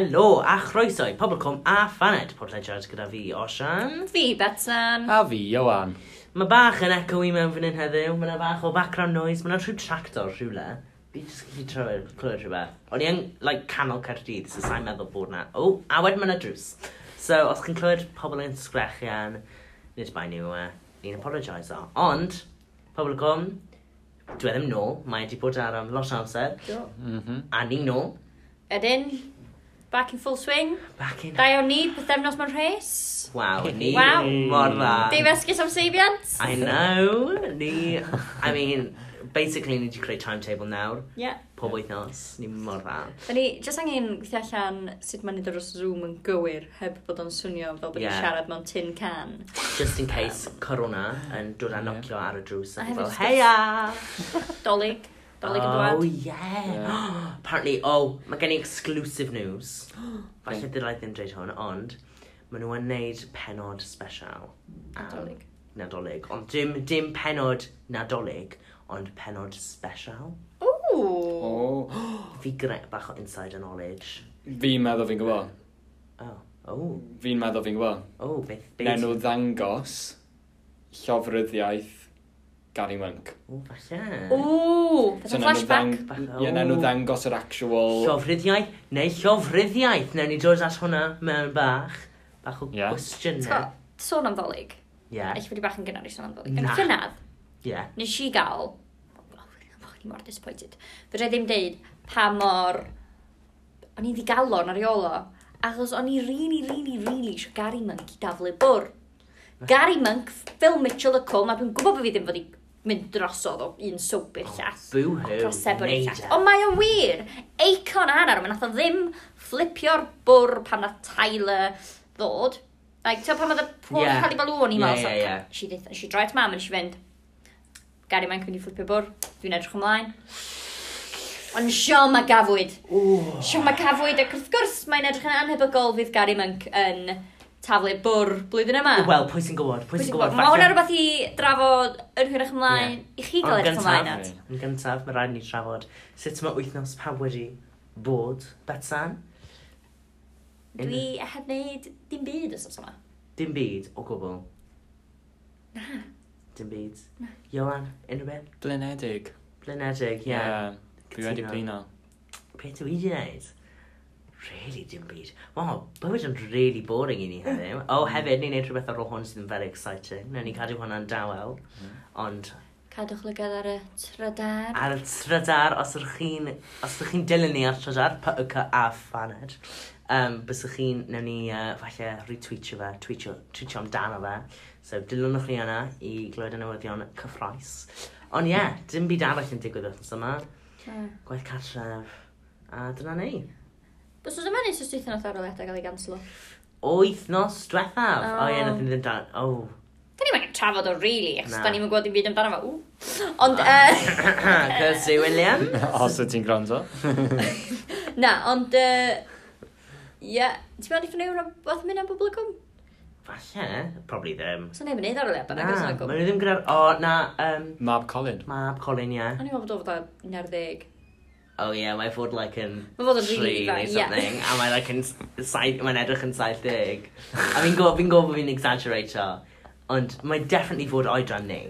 Helo, a chroeso i Pobl Cwm a Phanet, podlediad gyda fi, Osian. Fi, Betsan. A fi, Iwan. Mae bach yn echo i mewn fan hyn heddiw, mae yna bach o background noise, mae yna rhyw tractor rhywle. Fi jyst gallu trafod clywed rhywbeth. O'n i yn, like, canol Caerdydd, so sa'n meddwl bod na. O, oh, a wedyn mae yna drws. So, os chi'n clywed pobl yn sgrechian, nid bai nhw, uh, ni'n e. apologise o. Ond, pobl gwm, dwi e ddim nôl, mae wedi bod ar am lot o amser. Do. Mm -hmm. A ni'n nôl. Ydyn, Back in full swing. Back in. Dau o ni, bythefnos mewn rhes. Waw, ni Waw. mor dda. Dim esgus am seibiant. I know, ni... I mean, basically ni wedi creu timetable nawr. Ie. Yeah. Pob wythnos, ni mor dda. Da ni jyst angen gweithio allan sut mae'n nid o'r Zoom yn gywir heb bod o'n swnio fel bod ni'n siarad mewn tin can. Just in case corona yn dod a nocio ar y drws. A A hefyd fel, heia! Dolig. Dalig yn dweud. Oh, yeah. yeah. Apparently, oh, mae gen i exclusive news. Falle dylai ddim dweud hwn, ond maen nhw yn neud penod special. Nadolig. Nadolig. Ond dim, dim penod nadolig, ond penod special. Ooh. Oh. Fi gre bach o insider knowledge. Fi'n meddwl fi'n gwybod. Oh. Oh. Fi'n meddwl fi'n gwybod. Oh, beth? beth? nhw ddangos llofryddiaeth Gary Monk. O, falle. O, fatha flashback. Ie, yeah, nawn nhw ddangos yr actual... Llofruddiaeth, neu llofruddiaeth. Nawn ni dros at hwnna mewn bach. Bach o yeah. gwestiynau. Sôn am ddolig. Ie. Yeah. Eich wedi bach yn gynnar i sôn am ddolig. Yn llynedd, Ie. nes i gael... Oh, i mor disappointed. Fydra i ddim deud pa mor... O'n i ddigalon ar iolo. Achos o'n i really, really, really eisiau Gary Monk i daflu bwr. Gary Monk, Phil Mitchell y cwm, a dwi'n gwybod bod fi ddim fod i mynd drosodd o un soap i'r llall. Bw hw. Proseb o'r llall. Ond mae o'n wir. Eicon Hanar, mae nath o ddim flipio'r bwr pan nath Tyler ddod. Like, ti'n pan oedd y pwr yeah. cael ei balwn i mawr. Yeah, yeah, She, did, droi at mam and she fynd, Gary, mae'n mynd i flipio bwr. Dwi'n edrych ymlaen. Ond Sean Magafwyd. Sean Magafwyd ac wrth gwrs mae'n edrych yn anhebygol fydd Gary Monk yn taflu bwr blwyddyn yma. Wel, pwy sy'n gwybod? Pwy sy'n gwybod? Mae hwnna rhywbeth i drafod yn hwyrach ymlaen. Yeah. I chi gael edrych ymlaen at. Yn gyntaf, mae rhaid ni trafod sut mae wythnos pa wedi bod, Betsan. Dwi heb wneud dim byd os yma. Dim byd o gwbl. Na. Dim byd. Na. Ioan, unrhyw beth? Blinedig. Blinedig, ie. Ie. Dwi wedi blino. Beth dwi wedi gwneud? really dim byd. Wow, bywyd yn really boring i ni mm. heddiw. O, oh, hefyd, ni'n neud rhywbeth ar ôl hwn sydd yn very exciting. Nw'n ni cadw hwnna'n dawel, mm. ond... Cadwch lygad ar y trydar. Ar y trydar, os ydych chi'n... Os ydych chi'n dilyn ni ar trydar, PYC a Faned, um, bys ydych chi'n... Newn ni, uh, falle, retweetio fe, tweetio, tweetio amdano fe. So, dilynwch ni yna i glywed y newyddion cyffroes. Ond ie, yeah, dim byd arall yn digwydd wrth yma. Yeah. Gwaith cartref. A dyna ni. Bys oes yma nes oes dwi'n oedd aroliadau gael ei ganslo? Wythnos diwethaf. O, ie, nath ni ddim dan... O. Da ni'n mynd trafod o, really, achos Na. da ni'n gwybod dim byd amdano fo. Ww. Ond, yy... Cysi William. Os y ti'n gwrando. Na, ond, yy... Ie, ti'n meddwl i ffynnu rhywbeth mynd am bobl y cwm? Falle, probably ddim. So neb yn neud ar y leba, na gyda'n gwybod. Mae'n ddim gyda'r... O, na... Um, Mab Colin. Mab Colin, ie. O'n i'n meddwl bod o fod o oh yeah, mae fod like yn Mae fod yn rili neu ifanc, ie. something, a mae like yn, sai- mae'n edrych yn 70. A fi'n gwybod, fi'n gwybod bod fi'n exaggeratio, ond mae definitely fod oedran ni.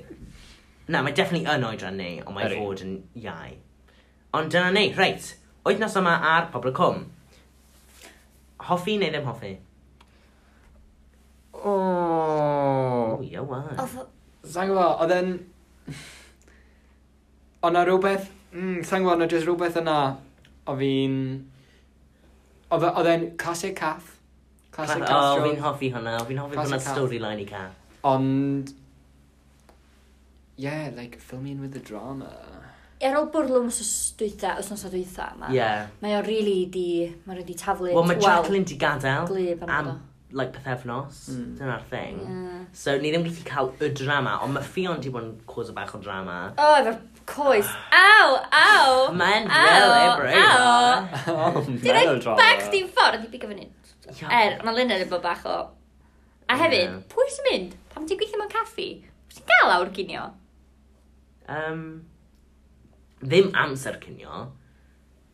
Na, mae definitely yn oedran ni, ond mae Ydi. fod yn iau. Ond dyna ni, reit, wythnos yma ar Pobl y Cwm. Hoffi neu ddim hoffi? O, Oh, yeah, Oedd Sa'n gwybod, oedd yn... Oedd na rhywbeth Mm, sa'n gwybod, no, jyst rhywbeth yna, o fi'n... Oedd e'n Classic Cath. Classic Cath. O, fi'n hoffi hwnna, fi'n hoffi hwnna storyline i Cath. Ond... Yeah, like, filming with the drama. Er ôl bwrlwm os dwytha, os nos o dwytha yma, yeah. mae o'n rili really di, mae o'n di taflu... Wel, mae Jacqueline di gadael. Glib am, am like, pethefnos. Mm. Dyna'r thing. Yeah. So, ni ddim gallu cael y drama, ond mae Fion di bod yn cwrs o bach o drama. O, oh, efo coes. Aw, aw! Mae'n fel ebro. Aw! Dwi'n rhaid bag chdi'n ffordd i bigo fan hyn. Er, mae Lynn yn bod bach o... A hefyd, yeah. pwy sy'n mynd? Pam ti'n gweithio mewn caffi? Pwy sy'n gael awr cynio? Um, ddim amser cynio.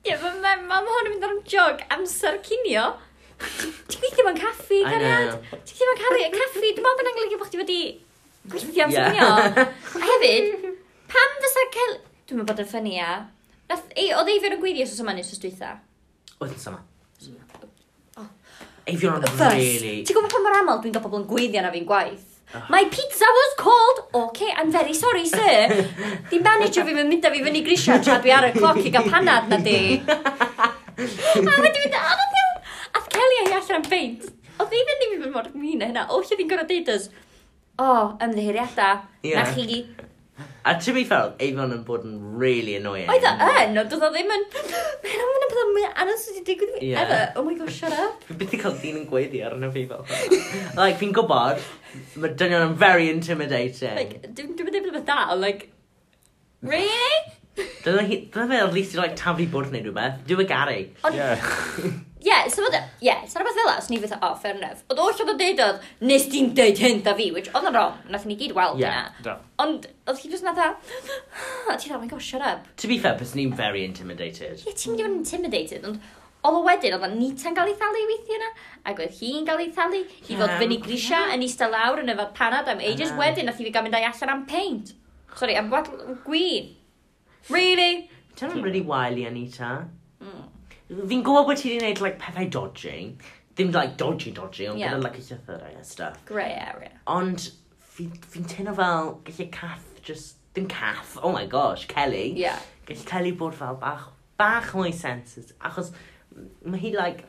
Ie, yeah, mae ma, ma, ma hwn yn mynd ar am jog amser cynio. Ti'n gweithio mewn caffi, I cariad? know. Ti'n gweithio mewn cari- caffi? Dwi'n meddwl bod yn anglygu bod chdi wedi gweithio am Yeah. swnio. A hefyd, pam fysa cael... Dwi'n meddwl bod yn ffynnu a... Nath, ei, oedd Eifion yn gweithio sos yma nes sos dwytha. Oedd yn sama. Eifion yn Fys, really... ti'n gwybod pa mor aml dwi'n gael pobl yn gweithio na fi'n gwaith? My pizza was cold! Okay, I'm very sorry, sir. Di manager fi yn mynd â fi fyny grisiau tra dwi ar y cloc i gael panad na di. A wedi mynd, a delio hi allan am beint. Oedd ni i yn mynd mor mean a hynna. O lle fi'n gorau deud ys, o, ymddeheiriadau, yeah. na chi. A to be fair, Avon yn bod yn really annoying. Oedd o yn, ond oedd o ddim yn... Mae'n am yna pethau mwy anos wedi digwydd fi yeah. ever. Oh my gosh, shut up. Fi byth i cael dyn yn gweiddi ar yna fi fel Like, fi'n gwybod, mae dynion yn very intimidating. Like, dwi'n meddwl beth da, ond like... Really? Dyna fe at least i like taflu bwrdd neu rhywbeth. Dwi'n garu. Ond... Yeah. Ie, so fod... Ie, so rhywbeth fel as ni fatha, oh, fair enough. Oedd oll oedd o deud oedd, nes ti'n deud hyn da fi, which oedd yn wrong, nath ni gyd weld yeah, hynna. Ond oedd hi jyst na dda, ah, ti'n dda, oh my gosh, shut up. To be fair, bys ni'n very intimidated. Ie, ti'n mynd intimidated, ond oedd o wedyn, oedd o nita'n cael ei thalu weithio yna, ac oedd hi'n cael ei thalu, i fod fod fyny grisia yn eista lawr yn efo panad am ages yeah. wedyn, nath i fi gael mynd allan am paint. Sorry, am bwad gwyn. Really? Ti'n really wily, Anita? Mm. Fi'n gwybod bod ti wedi gwneud like, pethau dodgy. Ddim like dodgy dodgy, ond yeah. gyda like, y llythyrau a stuff. Grey area. Ond fi'n fi, teimlo fel gallu cath just... Dim cath, oh my gosh, Kelly. Yeah. Gallu Kelly bod fel bach, bach mwy senses. Achos mae hi like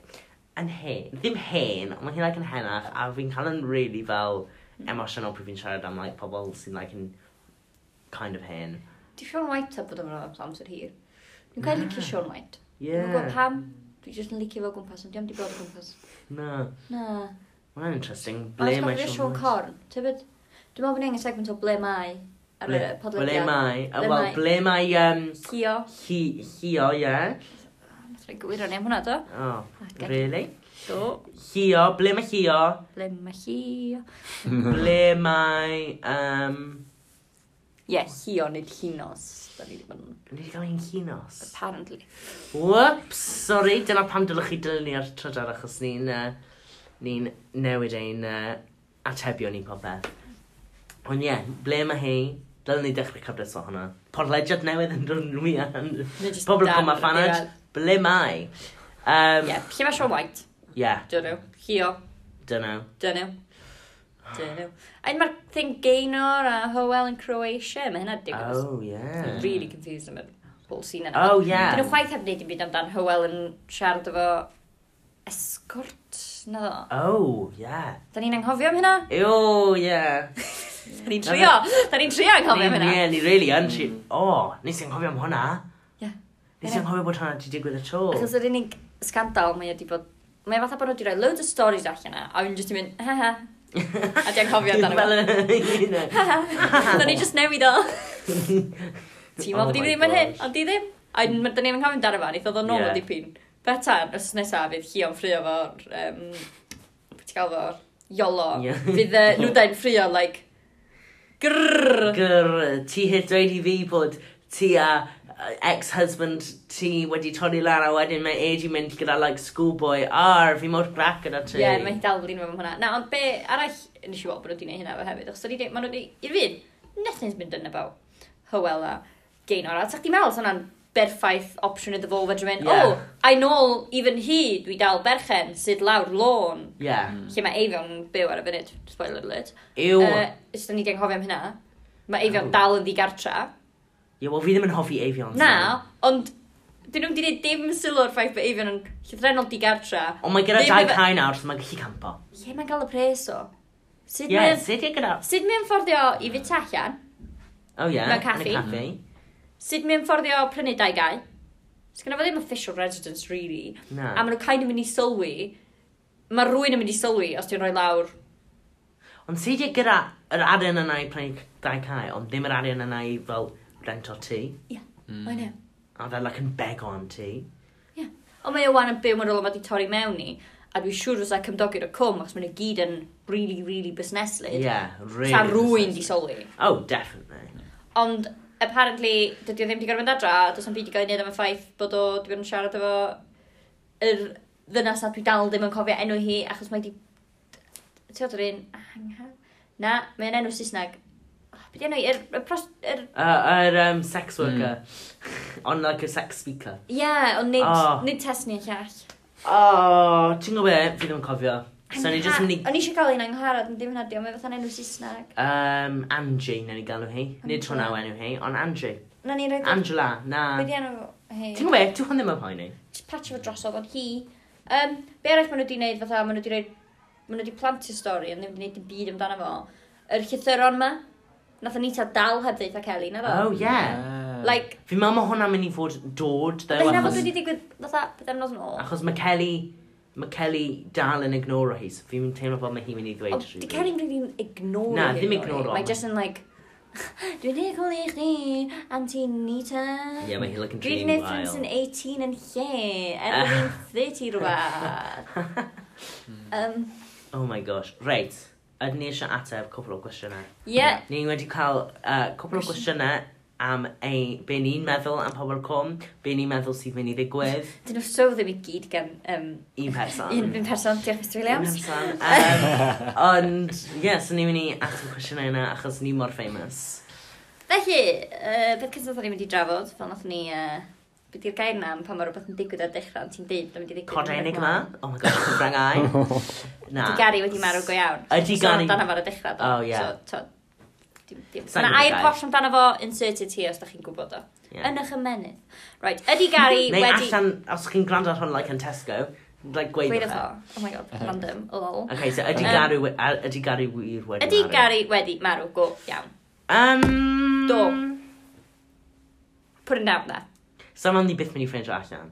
yn hen, ddim hen, ond mae hi like yn henach a fi'n cael yn really fel emosiynol pryd fi'n siarad am like pobl sy'n like yn kind of hen. Di Sean White a bod yn rhan amser hir? Dwi'n cael licio Sean White. Yeah. Dwi'n gwybod pam. Dwi jyst yn licio fo gwmpas, ond diam di bod o gwmpas. Na. Na. Mae'n interesting. Ble mae Sean Corn? Sean Corn, Tybed? Dwi'n meddwl bod ni'n segment o ble mai ar y podlediad. Ble mae? Wel, ble mae... Um, Hio. Hi, hio, ie. Mae'n gwirio o'n am hwnna, do? Oh, really? Do. Hio, ble mae hio? Ble mae hio? ble mae... Um, Ie, yeah, hio, nid chinos. Da ni wedi yn... Ni wedi cael ein chinos. Apparently. Whoops, sorry, dyna pam dylwch chi dylun ni ar trydar achos ni'n uh, ni newid ein uh, atebion i popeth. Ond ie, yeah, ble mae hi? Dylen ni dechrau cyfres o hwnna. Porlediad newydd yn rhan mwy am pobl pan ffanad, fanad. Ble mae? Um, yeah, lle mae Sean White? Yeah. Dyna. Hio. Dyna. Dyna. Dyn nhw. A mae'r thing Gaynor a Howell yn Croatia, mae hynna digwydd. Oh, yeah. I'm really confused am y whole scene yna. Oh, yeah. Dyn nhw chwaith heb wneud i byd amdan Howell yn siarad efo escort, na ddo. Oh, yeah. Da ni'n anghofio am hynna? Oh, yeah. da ni'n trio, da ni'n trio anghofio am hynna. Yeah, ni really yn trio. Oh, nes i'n anghofio am hwnna. Yeah. Nes i'n anghofio bod hwnna wedi digwydd y tro. Achos yr unig scandal mae wedi bod... Mae fatha bod nhw wedi rhoi loads o stories allan yna, a fi'n jyst i mynd, ha ha, A di anghofio amdano fo. Dyn ni jyst newid o. Ti'n meddwl bod i ddim yn hyn, oh ond di ddim. A dyn ni ddim yn amdano fo, nid oedd o'n normal dipyn. Betan, os nesaf fydd hi o'n ffrio fo'r... Um, Pwy gael fo? Iolo. Fydd uh, nhw da'n ffrio, like... Grrrr. Grrrr. Ti hyd dweud i fi bod ti a uh, ex-husband ti wedi torri lan a wedyn mae Eiji mynd gyda like schoolboy ar fi mor grac gyda ti. Ie, yeah, mae hi dal dalrin mewn hwnna. Na, ond be arall nes i weld bod nhw hynna fe hefyd. Os ydy, maen nhw wedi, i'r fyd, nothing's been done about Hywel a Gaynor. A tach di meddwl, hwnna'n berffaith opsiwn iddo fo fedrwy mynd, yeah. oh, I know, even hi, dwi dal berchen sydd lawr lôn. Yeah. Lle mae Eifion byw ar y funud, spoiler alert. Ew. Uh, Ysdyn ni di anghofio am hynna. Mae Eifion dal yn ddigartra. Ie, wel fi ddim yn hoffi Avion. Na, ond dyn nhw wedi gwneud dim sylw o'r ffaith bod Avion yn llythrenol digartra. Ond mae gyda dau cae nawr, so mae'n gallu campo. Ie, mae'n gael y pres o. Sut yeah, mae'n... Sut gyda... Sut mae'n fforddio i fyt allan? O oh, ie, yeah, yn caffi. caffi. Sut mae'n fforddio prynu dau gau? Sgynna fo ddim official residence, really. Na. A maen nhw kind of mynd i sylwi. Mae rhywun yn mynd i sylwi os ti'n rhoi lawr. Ond sut gyda yr arian yna i prynu dau cae, ond ddim yr arian yna i fel rent o ti. Ie, yeah, mm. A fel like yn bego am ti. Ie. Ond mae o wan yn byw mor ôl mae wedi torri mewn i, a dwi'n siŵr os a cymdogi'r y cwm, achos mae'n gyd yn really, really busneslyd. Ie, yeah, really. Sa rwy'n di sylwi. Oh, definitely. Ond, apparently, dydy o ddim wedi gorfod mynd adra, does am byd i gael ei wneud am y ffaith bod o wedi bod yn siarad efo yr ddynas a dwi dal ddim yn cofio enw hi, achos mae wedi... Ti'n oed yr un... Na, mae'n enw Saesneg. Be di enw i? Yr... Er, er, er, er, um, sex hmm. worker. Mm. ond like a sex speaker. Ie, yeah, ond nid, oh. nid test ni'n llall. O, oh, ti'n gwybod, fi ddim yn cofio. So ni just mynd i... O'n i eisiau cael un angharad, ond dim hynna di, ond mae fatha'n enw Saesneg. Um, Angie, na ni galw hi. Nid hwnna o enw hi, ond Angie. Na ni roedd... Angela, na. Be di enw hi? Ti'n gwybod, ti'n hwn ddim yn poeni? Patio fo drosodd, ond hi... Um, be arall maen nhw wedi gwneud fatha, maen nhw wedi rhaid... Maen nhw wedi plantio stori, ond ddim wedi gwneud dim byd amdano fo. Yr llythyron ma, Nath Anita dal heb ddeitha Kelly, na fo? Oh, yeah. Like, Fi'n meddwl mae hwnna'n mynd i fod dod, ddo. Dwi'n nabod wedi digwydd, fatha, bythefnos yn ôl. Achos mae Kelly, mae Kelly dal yn ignoro hi, so fi'n teimlo bod mae hi'n mynd i ddweud oh, rhywbeth. Di Kelly'n rili'n ignoro Na, ddim ignoro. Mae just yn like, dwi'n ignoro i chdi, anti Nita. Ie, mae hi'n like yn dream Dwi'n gwneud ffrind sy'n 18 yn lle, er bod 30 rhywbeth. um, oh my gosh, reit ydyn ni eisiau ateb cwpl o gwestiynau. Ie. Yeah. Ni wedi cael uh, cwpl o gwestiynau am ei, be ni'n meddwl am pobl cwm, be ni'n meddwl sydd mynd i ddigwydd. Dyn nhw so ddim i gyd gan... Um, un person. Un, un person, diolch Mr Williams. Un person. Um, ond, ie, yeah, so ni'n mynd i ateb cwestiynau yna achos ni mor famous. Felly, uh, beth cyntaf ni'n mynd i drafod, fel nath ni uh, beth yw'r gair na, pan mae rhywbeth yn digwydd ar dechrau, ond ti'n deud, mae'n digwydd. Codra enigma? Oh my god, cyfrang ai. Na. Di Gary wedi marw go iawn. Ydi Gary... So, dyna fo'r dechrau. do. Oh, yeah. So, to... Mae air posh amdano fo inserted here os da chi'n gwybod o. Yeah. Yn eich ymenydd. Right, ydy Gary Neu wedi... Neu allan, os chi'n gwrando ar hwn like yn Tesco, like gweud Gweud Oh my god, random, lol. Okay, so ydy um, Gary, ydy Gary wir wedi marw? Ydy Gary wedi marw, go, iawn. Um... Do. Put it out there. Sa'n ni byth mynd i ffeindio allan.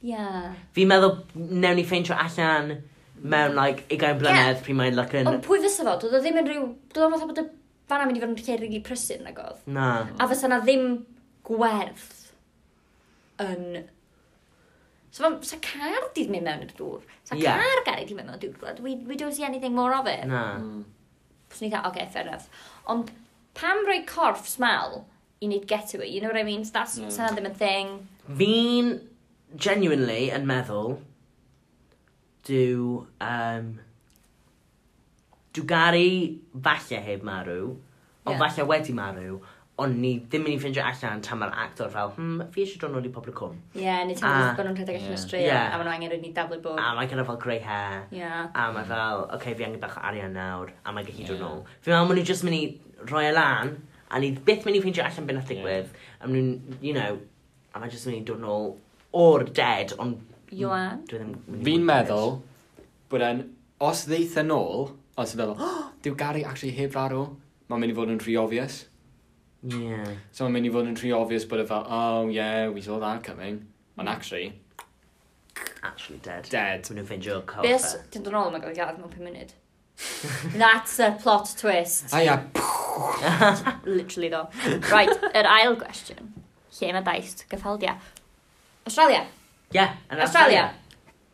Ie. Yeah. Fi'n meddwl, newn ni ffeindio allan mewn, like, ugain blynedd yeah. pryd mae'n lycan... Ond pwy fysa fo? Doedd o ddim yn rhyw... Doedd o'n fatha bod y fanna mynd i fod yn lle rili prysur nag oedd? Na. A fysa na ddim gwerth yn... So, sa car di mynd mewn i'r dŵr. Sa yeah. car gari di mynd mewn i'r dŵr. We, we don't see anything more of it. Na. Mm. Fos ni dda, oce, okay, fair enough. Ond pam roi corff smal you need to get you know what I mean? So that's mm. not ddim yn thing. Fi'n genuinely yn meddwl, dw, um, dw garu falle heb marw, ond yeah. falle wedi marw, ond ni ddim yn ei ffeindio allan tan mae'r actor fel, hmm, fi eisiau dod nôl i pobl y cwm. Ie, yeah, ni ti'n gwybod nhw'n rhedeg allan y stryd, yeah. a maen nhw angen rydyn ni daflu bod. A mae'n gyda fel grey hair, yeah. a mae fel, oce, okay, fi angen bach o arian nawr, a mae'n gallu yeah. dod nôl. Fi'n meddwl, maen nhw jyst mynd i roi y lan, a ni byth mynd i ffeindio allan beth nath digwydd, yeah. a nhw'n, you know, a mae jyst yn mynd i dod nôl o'r dead, ond... Joan? Fi'n meddwl bod e'n, os ddeitha e nôl, os ti'n meddwl, oh, dyw Gary actually heb farw, mae'n mynd i fod yn rhy obvious. Yeah. So mae'n mynd i fod yn rhy obvious bod e fel, oh yeah, we saw that coming. Ond mm. actually, actually dead. Dead. Mae'n nhw'n ffeindio coffa. Beth, ti'n dod nôl, mae'n gael gael e mewn 5 munud. That's a plot twist. A ia. Literally though. Right, yr ail gwestiwn. Lle mae daist gyffaldia? Australia. Ie, yeah, yn Australia. Australia.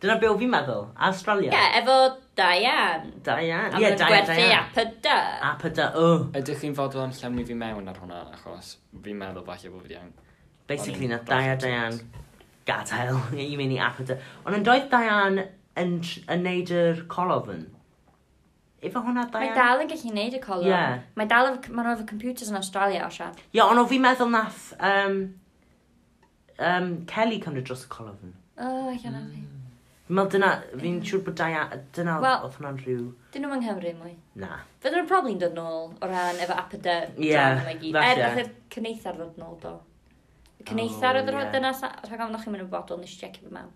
Dyna be o fi'n meddwl, Australia. Ie, yeah, efo Diane. Diane, ie, yeah, Diane, Diane. A pyd. A pyd, o. Ydych chi'n fodlon llenwi fi mewn ar hwnna, achos fi'n meddwl falle bod fi iawn. Basically, na Diane, Diane, gadael i mynd i Apod. Ond yn doedd Diane yn, yn neud yr colofn efo hwnna da. Mae dal yn gallu neud y colwm. Yeah. Mae dal mae'n efo computers yn Australia o siarad. Ie, yeah, ond o fi'n meddwl nath um, um, Kelly cymryd dros y colwm. O, oh, eich mm. Fi'n meddwl dyna, fi'n siŵr bod dai, dyna well, oedd hwnna'n rhyw... Dyn nhw'n yng Nghymru mwy. Na. Fydden nhw'n probably'n dod nôl o ran efo Apeda. Ie, yeah, Er, nath y cyneithar ddod nôl do. Y cyneithar oedd yr oedd dyna, rhag ofn o'ch chi'n mynd yn bodol, nes i checio fy mewn.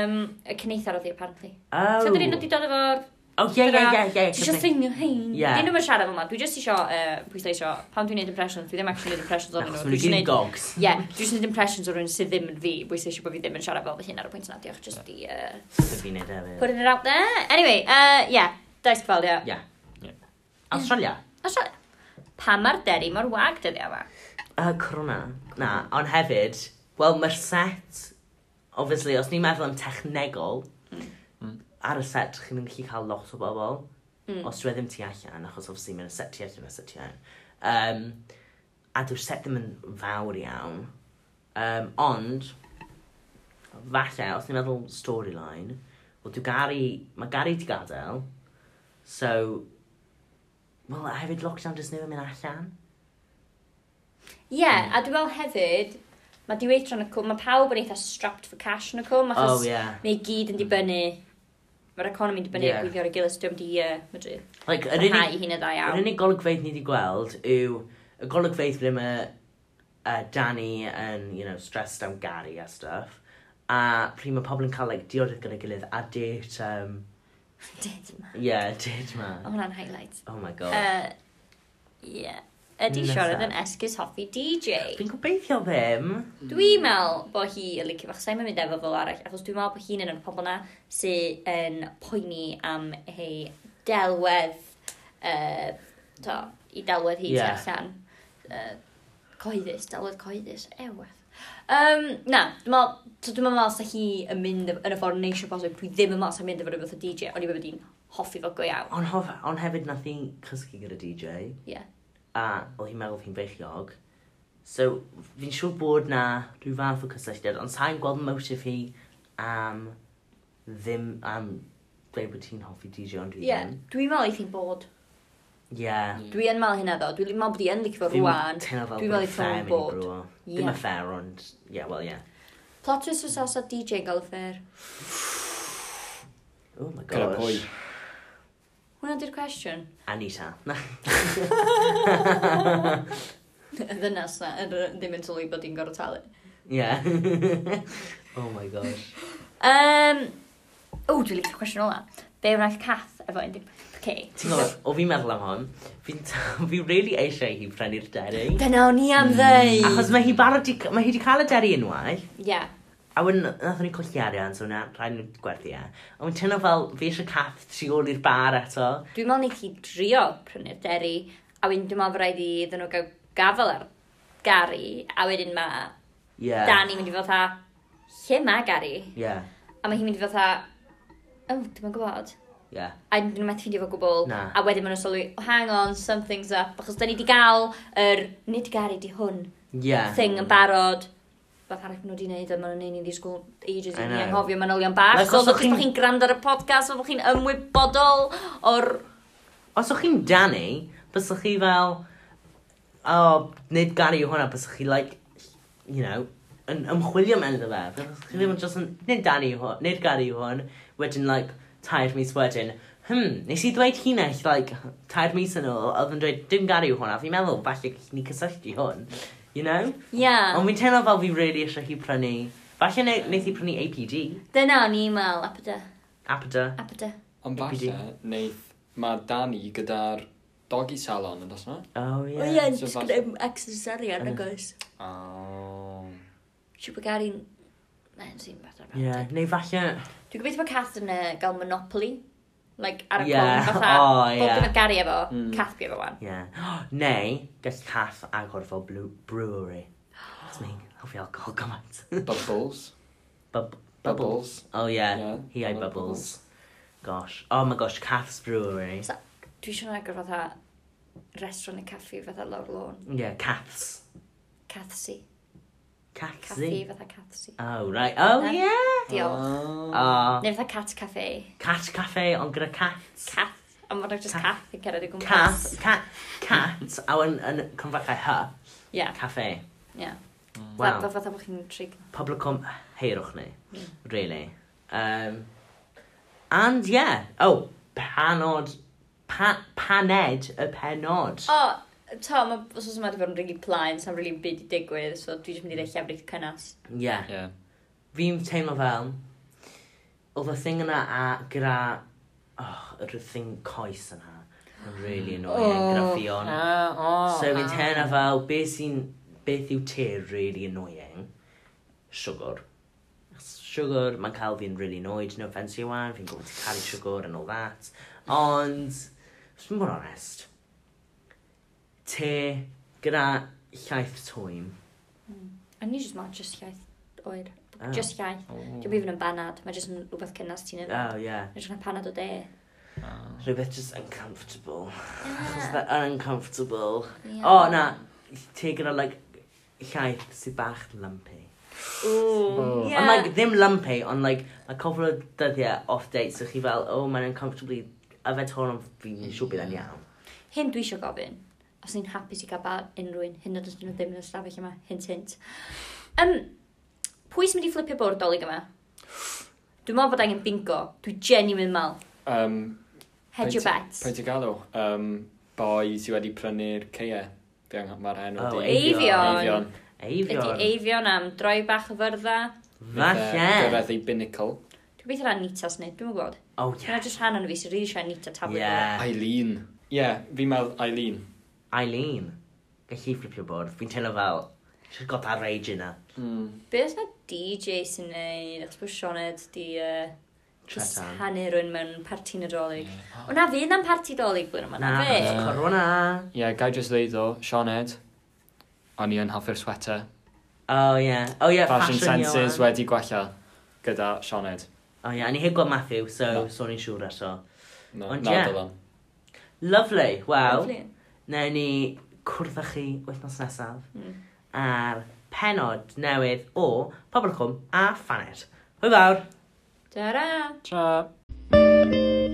Um, y cyneithar oedd i, apparently. Oh. So, dyn nhw'n dod dod efo'r Oh, ie, ie, ie, ie. Dwi eisiau stringio hein. Dwi ddim yn siarad fel yna. Dwi just eisiau uh, pwysleisio, pan dwi'n neud impressions, dwi ddim actually neud impressions o'n nhw. Dwi'n neud gogs. Ie, dwi just neud impressions o'r nhw sydd ddim yn fi. Bwysleisio bod fi ddim yn siarad fel fy hun ar y pwynt yna. Diolch, just di... Dwi'n neud hefyd. Putting it out there. Anyway, uh, yeah, Dice ie. Ie. yeah. Australia. Australia. Pa mae'r deri mor wag dyddi yma? Y corona. Na, ond hefyd, wel, mae'r set, obviously, os ni'n meddwl am technegol, ar y set, chi'n mynd i cael lot o bobl. Mm. Os dwi ddim tu allan, achos obviously mae'n set tu allan a set tu allan. Um, a dwi'n set ddim yn fawr iawn. Um, ond, falle, os ni'n meddwl storyline, wel, dwi Gary, mae Gary ti gadael, so, wel, a hefyd lockdown jyst newid mynd allan. Ie, yeah, mm. a dwi'n meddwl hefyd, mae diweithio yn y cwm, mae pawb yn eitha strapped for cash yn y cwm, achos oh, yeah. mae gyd yn dibynnu mm Mae'r economi'n dibynnu yeah. gweithio ar y gilydd, dim di uh, medru. Like, yr unig, hi'n edda iawn. Yr unig golygfeidd ni wedi gweld yw y golygfeidd ble mae uh, Danny yn, you know, stressed am Gary a stuff. A pryd mae pobl yn cael, like, diodydd gyda'i gilydd a date, um... Date man. Yeah, date ma. O, hwnna'n highlight. Oh my god. Uh, yeah ydy Lysad. Sharon yn esgus hoffi DJ. Fi'n gobeithio ddim. Dwi'n meddwl bod hi yn licio fach, sa'n mynd efo fel arall, achos dwi'n meddwl bod hi'n un o'r pobl na sy'n um, poeni am ei delwedd, uh, to, i delwedd hi yeah. allan. Uh, coeddus, delwedd coeddus, eweth. Um, na, dwi'n meddwl, so dwi'n meddwl sa hi yn mynd yn y ffordd neisio bosib, dwi ddim yn meddwl sa'n mynd efo rhywbeth o DJ, ond i wedi hoffi fo go iawn. Ond on hefyd nath i'n cysgu gyda DJ. Ie. Yeah a oedd hi'n meddwl hi'n feichiog. So, fi'n siŵr bod na rhyw fath o cysylltiad, ond sa'n gweld motif hi am ddim, am dweud bod ti'n hoffi DJ ond dwi yeah, ddim. Ie, dwi'n meddwl i ti'n bod. Ie. Yeah. Dwi yn meddwl hynna ddo, dwi'n meddwl bod i yn licio fo rwan. Dwi'n meddwl i ti'n bod. Ddim yn fair, ond, ie, wel, ie. Yeah. Plot twist os os DJ yn gael y fair. Oh my gosh. Gyda pwy? Hwna di'r cwestiwn? Anita. y ddynas na, er, ddim yn sylwi bod i'n gorau talu. Ie. oh my gosh. Um, o, dwi'n licio'r cwestiwn ola. Be wnaeth cath efo 11k? Ti'n gwybod, o fi'n meddwl am hon, fi'n fi really eisiau hi prynu'r deri. Dyna o'n i am mm. ddeu. Achos mae hi barod, mae hi wedi cael y deri unwaith. Ie. Yeah. A wedyn, nath ni colli arian, so na, rhaid nhw gwerthu e. A wyn tynno fel, fi eisiau cath tu ôl i'r bar eto. Dwi'n meddwl wneud chi drio prynu'r deri, a wedyn dwi'n meddwl bod rhaid i ddyn nhw gael gafel ar Gary, a wedyn ma yeah. Dani mynd i fod ta, lle mae Gary? Yeah. A mae hi'n mynd i fod ta, oh, dwi'n gwybod. Yeah. A dyn nhw'n methu ffindio fo gwbl. Na. A wedyn maen nhw'n sylwi, oh, hang on, something's up. Achos da ni wedi gael yr, nid Gary di hwn, yeah. thing yn barod beth arall nhw wedi gwneud, a maen nhw'n neud ni ddisgwyl ages i ni anghofio manylion bach. Os ydych chi'n chi'n gwrando ar y podcast, os chi'n ymwybodol o'r... Os ydych chi'n Danny, bysych chi fel, o, oh, nid gari yw hwnna, bysych chi, like, you know, yn ymchwilio mewn iddo fe. Bysych chi ddim yn hmm. just yn, nid Danny yw hwn, nid gari yw hwn, wedyn, like, tair mis wedyn, hmm, nes i ddweud hunell, like, tair mis yn ôl, oedd yn dweud, dim gari yw hwnna, fi'n meddwl, falle ni cysylltu hwn you know? Yeah. Ond fi'n teimlo fel fi really eisiau hi prynu. Falle ne, wneud hi prynu APD. Dyna o'n e-mail, Apada. Apada. Apada. Ond falle, wneud, mae Dani gyda'r doggy salon yn dosna? Oh, ie. Yeah. O, ie, so falle... exercise yn mm. agos. Oh. Siw bod gael. Mae'n sy'n fath o'r Yeah, neu falle... Dwi'n gobeithio bod Catherine gael Monopoly like, ar y yeah. cwm, fatha, oh, yeah. bob dim yn gari efo, mm. cath efo wan. Yeah. Neu, gall cath agor fo brewery. That's me, hoffi alcohol gymaint. Bubbles. Bub bubbles. Oh yeah, yeah. he had bubbles. bubbles. Gosh, oh my gosh, Cath's Brewery. So, dwi eisiau agor fatha restaurant neu caffi fatha lawr lôn. Yeah, Cath's. Cathsy. Cathy? Cathy fatha Cathy. Oh, right. Oh, Na? yeah. Diolch. Oh. Oh. Neu fatha Cat Cafe. Cat Cafe, ond gyda cats. Cat. A mae'n just Ca- cath yn cerdded i gwmpas. cat, cat, a yn, yn cymfachau hy, Ie, cafe. ie. Wow. Fatha fatha bod chi'n trig. Publicum heirwch ni, really. Um, and yeah, oh, panod, pa, paned y penod. O, to, mae os oes yma wedi bod yn rili plaen, sa'n rili byd i digwydd, so dwi jyst mynd i ddau llefrith cynnas. Ie. Yeah. Yeah. Fi'n teimlo fel, oedd y thing yna a gyda, oh, yr thing coes yna, yn really annoying oh, gyda Fion. Uh, oh, so fi'n teimlo fel, beth sy'n, beth yw te really annoying? Sugar. Sugar, mae'n cael fi'n really annoyed, no offence i wan, fi'n gwybod caru sugar and all that. Ond, just bod honest, te gyda llaeth twym. Mm. A ni jyst ma jyst llaeth oer. Oh. Just iaith. Oh. Dwi'n bydd yn banad. Mae jyst yn rhywbeth cynnas ti'n edrych. Oh, yeah. Dwi'n yn panad o de. Oh. Rhywbeth just uncomfortable. Yeah. Achos that uncomfortable. Yeah. O, oh, na. Te gyda, like, llaeth sydd bach lumpy. Ooh, Oh. yeah. Ond like, ddim lumpy, ond like, mae cofl o dyddiau off date, so chi fel, oh, mae'n uncomfortably, a fe torn o'n fi'n siŵr bydd yn hmm. iawn. Hyn dwi eisiau gofyn os ni'n hapus i gael bar unrhyw un, hyn oed nhw ddim yn ystafell yma, hint hint. Um, pwy sy'n mynd i flipio bwrdd dolyg yma? Dwi'n meddwl bod angen bingo, dwi genuine mal. Um, Hedge your bets. Pwy ti galw? Um, boi sydd wedi prynu'r ceia. Dwi'n angen Mae'r enw oh, di. Eifion. Eifion. Ydy eifion am droi bach o fyrdda. Falle. Gyrraedd ei binnacle. Dwi'n beth rhan nitas neu, oh, dwi'n gwybod. Oh, yeah. Dwi'n just rhan o'n fi sy'n rili siarad nita tablet. Yeah. Eileen. Ie, yeah, fi'n meddwl Eileen. Eileen, gallu fflipio bwrdd, fi'n teimlo fel, she's got that rage in her. Mm. Be os na DJ sy'n neud, achos bod Sioned di uh, jyst hannu rhywun mewn parti nadolig. Yeah. O na fi na'n parti dolig blwyddyn yma, na fe? Na, corona. Ie, yeah, gai jyst ddeud o, Sioned, o'n i yn hoffi'r sweater. Oh, ie. Yeah. Oh, ie, yeah, fashion, fashion senses e. wedi gwella gyda Sioned. O oh, ie, yeah. a ni heb gweld Matthew, so no. so ni'n siŵr eto. No, Ond, no, yeah. Dylan. Lovely, wel. Lovely. Newn ni cwrdd â chi wythnos nesaf mm. ar penod newydd o Pobl Cwm a Thanet. Hwyl fawr! Ta-ra! Ta! -ra. Ta.